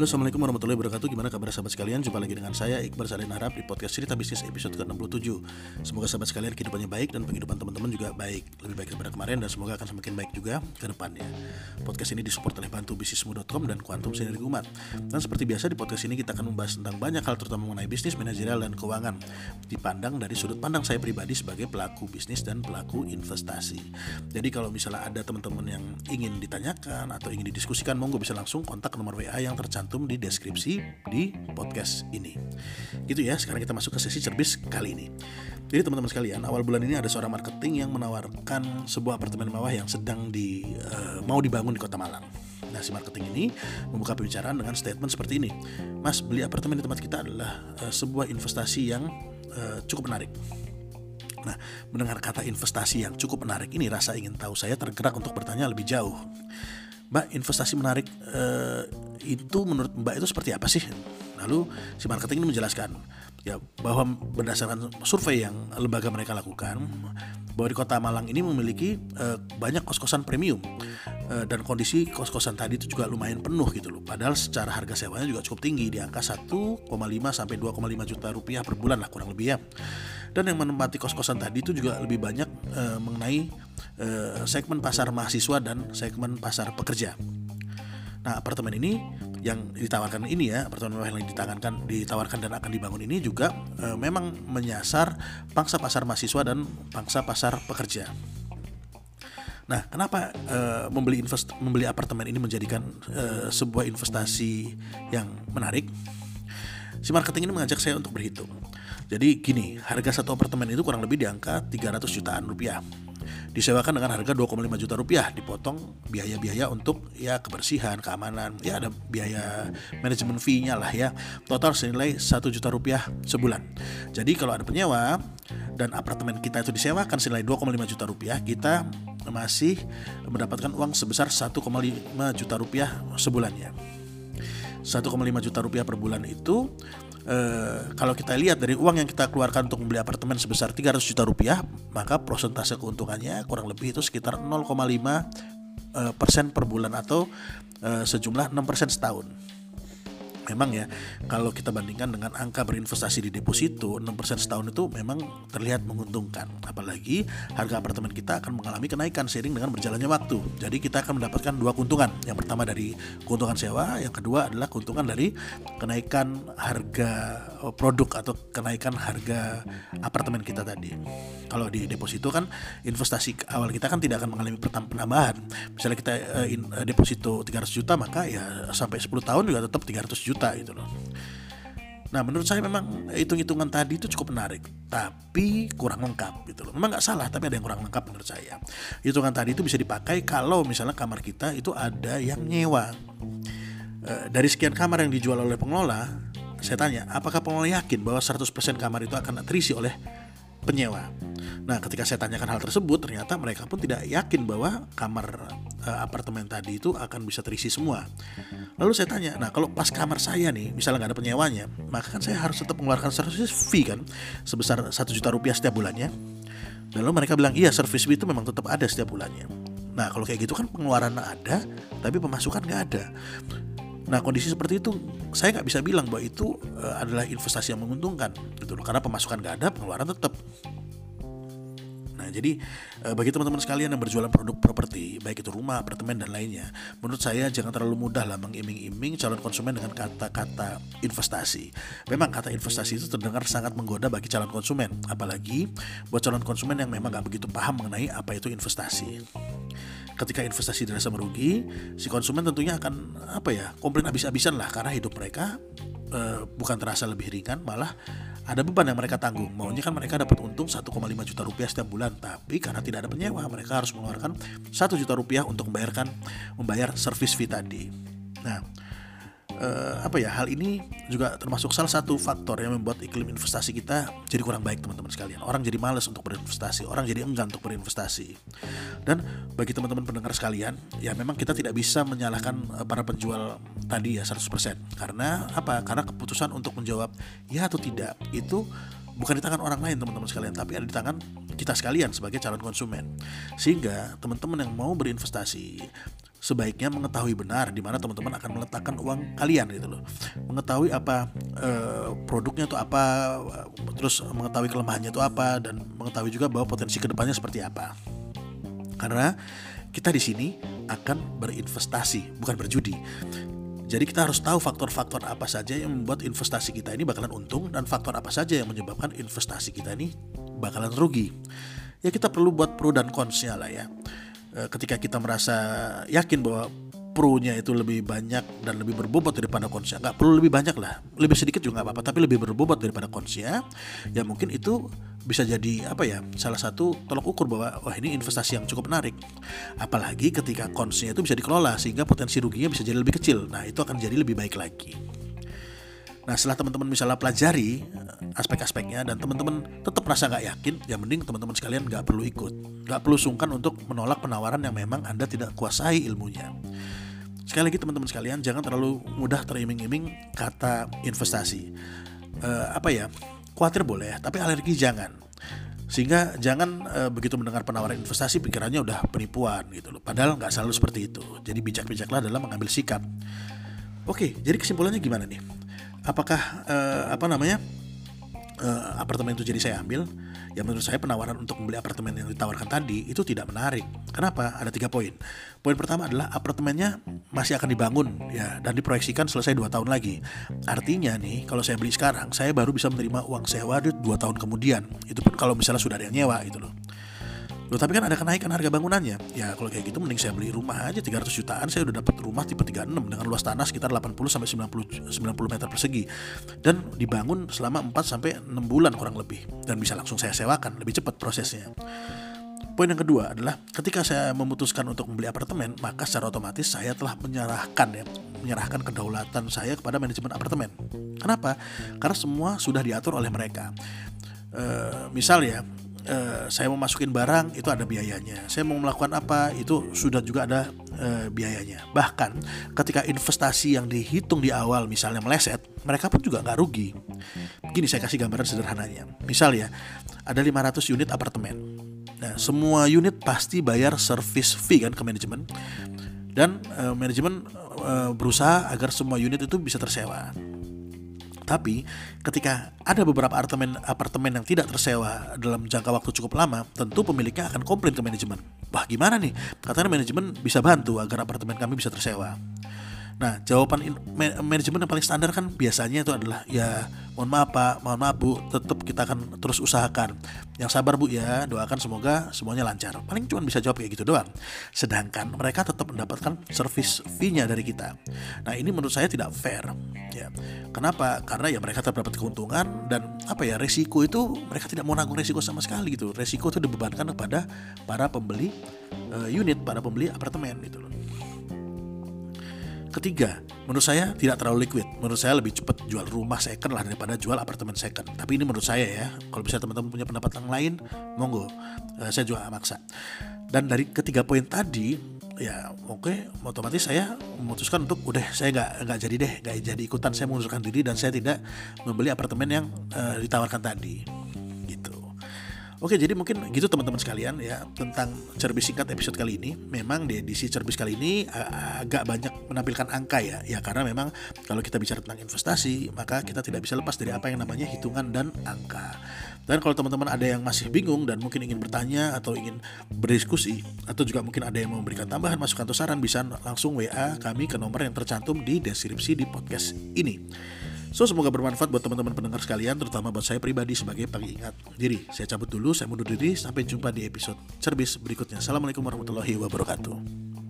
Halo assalamualaikum warahmatullahi wabarakatuh. Gimana kabar sahabat sekalian? Jumpa lagi dengan saya Iqbar Salin Harap Di podcast cerita bisnis episode ke-67. Semoga sahabat sekalian kehidupannya baik Dan penghidupan teman-teman juga baik. Lebih baik daripada kemarin Dan semoga akan semakin baik juga ke depannya. Podcast ini disupport oleh bantu bisnismu.com Dan Quantum Sinergi Umat. Dan seperti biasa di podcast ini kita akan membahas tentang banyak hal Terutama mengenai bisnis, manajerial, dan keuangan. Dipandang dari sudut pandang saya pribadi Sebagai pelaku bisnis dan pelaku investasi. Jadi kalau misalnya ada teman-teman yang ingin ditanyakan Atau ingin didiskusikan Monggo bisa langsung kontak nomor WA yang tercantum tercantum di deskripsi di podcast ini. Gitu ya, sekarang kita masuk ke sesi cerbis kali ini. Jadi teman-teman sekalian, awal bulan ini ada seorang marketing yang menawarkan sebuah apartemen mewah yang sedang di uh, mau dibangun di Kota Malang. Nah, si marketing ini membuka pembicaraan dengan statement seperti ini. Mas, beli apartemen di tempat kita adalah uh, sebuah investasi yang uh, cukup menarik. Nah, mendengar kata investasi yang cukup menarik ini rasa ingin tahu saya tergerak untuk bertanya lebih jauh. Mbak, investasi menarik uh, itu menurut Mbak itu seperti apa sih? Lalu si marketing ini menjelaskan ya bahwa berdasarkan survei yang lembaga mereka lakukan bahwa di kota Malang ini memiliki uh, banyak kos-kosan premium uh, dan kondisi kos-kosan tadi itu juga lumayan penuh gitu loh. Padahal secara harga sewanya juga cukup tinggi di angka 1,5 sampai 2,5 juta rupiah per bulan lah kurang lebih ya. Dan yang menempati kos-kosan tadi itu juga lebih banyak uh, mengenai uh, segmen pasar mahasiswa dan segmen pasar pekerja. Nah, apartemen ini yang ditawarkan ini ya, apartemen mewah yang ditawarkan ditawarkan dan akan dibangun ini juga e, memang menyasar pangsa pasar mahasiswa dan pangsa pasar pekerja. Nah, kenapa e, membeli invest membeli apartemen ini menjadikan e, sebuah investasi yang menarik? Si marketing ini mengajak saya untuk berhitung. Jadi gini, harga satu apartemen itu kurang lebih di angka 300 jutaan rupiah disewakan dengan harga 2,5 juta rupiah. Dipotong biaya-biaya untuk ya kebersihan keamanan. Ya ada biaya manajemen fee-nya lah ya. Total senilai 1 juta rupiah sebulan. Jadi kalau ada penyewa dan apartemen kita itu disewakan senilai 2,5 juta rupiah kita masih mendapatkan uang sebesar 1,5 juta rupiah sebulannya 1,5 juta rupiah per bulan itu eh, kalau kita lihat dari uang yang kita keluarkan untuk membeli apartemen sebesar 300 juta rupiah, maka prosentase keuntungannya kurang lebih itu sekitar 0,5 eh, persen per bulan atau eh, sejumlah 6 persen setahun memang ya kalau kita bandingkan dengan angka berinvestasi di deposito 6% setahun itu memang terlihat menguntungkan. Apalagi harga apartemen kita akan mengalami kenaikan seiring dengan berjalannya waktu. Jadi kita akan mendapatkan dua keuntungan. Yang pertama dari keuntungan sewa yang kedua adalah keuntungan dari kenaikan harga oh, produk atau kenaikan harga apartemen kita tadi. Kalau di deposito kan investasi awal kita kan tidak akan mengalami penambahan. Misalnya kita in, uh, deposito 300 juta maka ya sampai 10 tahun juga tetap 300 juta juta gitu loh. Nah menurut saya memang hitung-hitungan tadi itu cukup menarik Tapi kurang lengkap gitu loh. Memang nggak salah tapi ada yang kurang lengkap menurut saya. Hitungan tadi itu bisa dipakai kalau misalnya kamar kita itu ada yang nyewa. E, Dari sekian kamar yang dijual oleh pengelola Saya tanya apakah pengelola yakin bahwa 100% kamar itu akan terisi oleh penyewa. Nah, ketika saya tanyakan hal tersebut, ternyata mereka pun tidak yakin bahwa kamar uh, apartemen tadi itu akan bisa terisi semua. Lalu saya tanya, nah kalau pas kamar saya nih, misalnya nggak ada penyewanya, maka kan saya harus tetap mengeluarkan service fee kan, sebesar satu juta rupiah setiap bulannya. Lalu mereka bilang, iya service fee itu memang tetap ada setiap bulannya. Nah kalau kayak gitu kan pengeluaran ada, tapi pemasukan nggak ada. Nah kondisi seperti itu saya nggak bisa bilang bahwa itu uh, adalah investasi yang menguntungkan gitu loh karena pemasukan nggak ada pengeluaran tetap. Nah jadi uh, bagi teman-teman sekalian yang berjualan produk properti baik itu rumah, apartemen dan lainnya, menurut saya jangan terlalu mudah lah mengiming-iming calon konsumen dengan kata-kata investasi. Memang kata investasi itu terdengar sangat menggoda bagi calon konsumen, apalagi buat calon konsumen yang memang nggak begitu paham mengenai apa itu investasi ketika investasi dirasa merugi, si konsumen tentunya akan apa ya komplain habis-habisan lah karena hidup mereka uh, bukan terasa lebih ringan, malah ada beban yang mereka tanggung. Maunya kan mereka dapat untung 1,5 juta rupiah setiap bulan, tapi karena tidak ada penyewa, mereka harus mengeluarkan 1 juta rupiah untuk membayarkan membayar service fee tadi. Nah, uh, apa ya hal ini juga termasuk salah satu faktor yang membuat iklim investasi kita jadi kurang baik teman-teman sekalian. Orang jadi males untuk berinvestasi orang jadi enggan untuk berinvestasi. Dan bagi teman-teman pendengar sekalian ya memang kita tidak bisa menyalahkan uh, para penjual tadi ya 100% karena apa? Karena keputusan untuk menjawab ya atau tidak itu bukan di tangan orang lain teman-teman sekalian tapi ada di tangan kita sekalian sebagai calon konsumen. Sehingga teman-teman yang mau berinvestasi sebaiknya mengetahui benar di mana teman-teman akan meletakkan uang kalian gitu loh. Mengetahui apa uh, produknya itu apa, terus mengetahui kelemahannya itu apa dan mengetahui juga bahwa potensi ke depannya seperti apa. Karena kita di sini akan berinvestasi, bukan berjudi. Jadi kita harus tahu faktor-faktor apa saja yang membuat investasi kita ini bakalan untung dan faktor apa saja yang menyebabkan investasi kita ini bakalan rugi. Ya kita perlu buat pro dan konsnya lah ya. Eh, ketika kita merasa yakin bahwa pro-nya itu lebih banyak dan lebih berbobot daripada konsnya nggak perlu lebih banyak lah. Lebih sedikit juga nggak apa-apa tapi lebih berbobot daripada konsnya ya mungkin itu bisa jadi apa ya salah satu tolok ukur bahwa wah ini investasi yang cukup menarik. Apalagi ketika konsnya itu bisa dikelola sehingga potensi ruginya bisa jadi lebih kecil. Nah itu akan jadi lebih baik lagi Nah setelah teman-teman misalnya pelajari eh, aspek-aspeknya dan teman-teman tetap merasa nggak yakin, ya mending teman-teman sekalian nggak perlu ikut, nggak perlu sungkan untuk menolak penawaran yang memang anda tidak kuasai ilmunya. Sekali lagi teman-teman sekalian jangan terlalu mudah teriming-iming kata investasi. Uh, apa ya? Khawatir boleh, tapi alergi jangan. Sehingga jangan e, begitu mendengar penawaran investasi pikirannya udah penipuan gitu loh. Padahal nggak selalu seperti itu. Jadi bijak-bijaklah dalam mengambil sikap. Oke, jadi kesimpulannya gimana nih? Apakah uh, apa namanya uh, apartemen itu jadi saya ambil? Ya menurut saya penawaran untuk membeli apartemen yang ditawarkan tadi itu tidak menarik. Kenapa? Ada tiga poin. Poin pertama adalah apartemennya masih akan dibangun ya dan diproyeksikan selesai dua tahun lagi. Artinya nih kalau saya beli sekarang saya baru bisa menerima uang sewa dua tahun kemudian. Itu pun kalau misalnya sudah ada yang nyewa gitu loh Loh tapi kan ada kenaikan harga bangunannya. Ya kalau kayak gitu mending saya beli rumah aja 300 jutaan saya udah dapat rumah tipe 36 dengan luas tanah sekitar 80 sampai 90 90 meter persegi dan dibangun selama 4 sampai 6 bulan kurang lebih dan bisa langsung saya sewakan lebih cepat prosesnya. Poin yang kedua adalah ketika saya memutuskan untuk membeli apartemen, maka secara otomatis saya telah menyerahkan ya, menyerahkan kedaulatan saya kepada manajemen apartemen. Kenapa? Karena semua sudah diatur oleh mereka. E, misal ya, uh, saya mau masukin barang itu ada biayanya. Saya mau melakukan apa itu sudah juga ada uh, biayanya. Bahkan ketika investasi yang dihitung di awal misalnya meleset, mereka pun juga nggak rugi. Begini saya kasih gambaran sederhananya. Misal ya, ada 500 unit apartemen. Nah, semua unit pasti bayar service fee kan ke manajemen. Dan uh, manajemen uh, berusaha agar semua unit itu bisa tersewa. Tapi ketika ada beberapa apartemen apartemen yang tidak tersewa dalam jangka waktu cukup lama, tentu pemiliknya akan komplain ke manajemen. Wah gimana nih? Katanya manajemen bisa bantu agar apartemen kami bisa tersewa. Nah, jawaban manajemen yang paling standar kan biasanya itu adalah ya mohon maaf Pak, mohon maaf Bu, tetap kita akan terus usahakan. Yang sabar Bu ya, doakan semoga semuanya lancar. Paling cuma bisa jawab kayak gitu doang. Sedangkan mereka tetap mendapatkan service fee-nya dari kita. Nah, ini menurut saya tidak fair. Ya. Kenapa? Karena ya mereka tetap dapat keuntungan dan apa ya resiko itu mereka tidak mau nanggung resiko sama sekali gitu. Resiko itu dibebankan kepada para pembeli uh, unit, para pembeli apartemen gitu loh. Ketiga, menurut saya tidak terlalu liquid. Menurut saya lebih cepat jual rumah second lah daripada jual apartemen second. Tapi ini menurut saya ya. Kalau bisa teman-teman punya pendapat yang lain, monggo. Uh, saya juga maksa. Dan dari ketiga poin tadi, ya oke, okay, otomatis saya memutuskan untuk udah saya nggak nggak jadi deh, nggak jadi ikutan. Saya mengundurkan diri dan saya tidak membeli apartemen yang uh, ditawarkan tadi. Oke, jadi mungkin gitu teman-teman sekalian ya tentang cerbis singkat episode kali ini. Memang di edisi cerbis kali ini agak banyak menampilkan angka ya. Ya karena memang kalau kita bicara tentang investasi, maka kita tidak bisa lepas dari apa yang namanya hitungan dan angka. Dan kalau teman-teman ada yang masih bingung dan mungkin ingin bertanya atau ingin berdiskusi atau juga mungkin ada yang memberikan tambahan masukan atau saran bisa langsung WA kami ke nomor yang tercantum di deskripsi di podcast ini. So semoga bermanfaat buat teman-teman pendengar sekalian Terutama buat saya pribadi sebagai pengingat diri. Saya cabut dulu, saya mundur diri Sampai jumpa di episode cerbis berikutnya. Assalamualaikum warahmatullahi wabarakatuh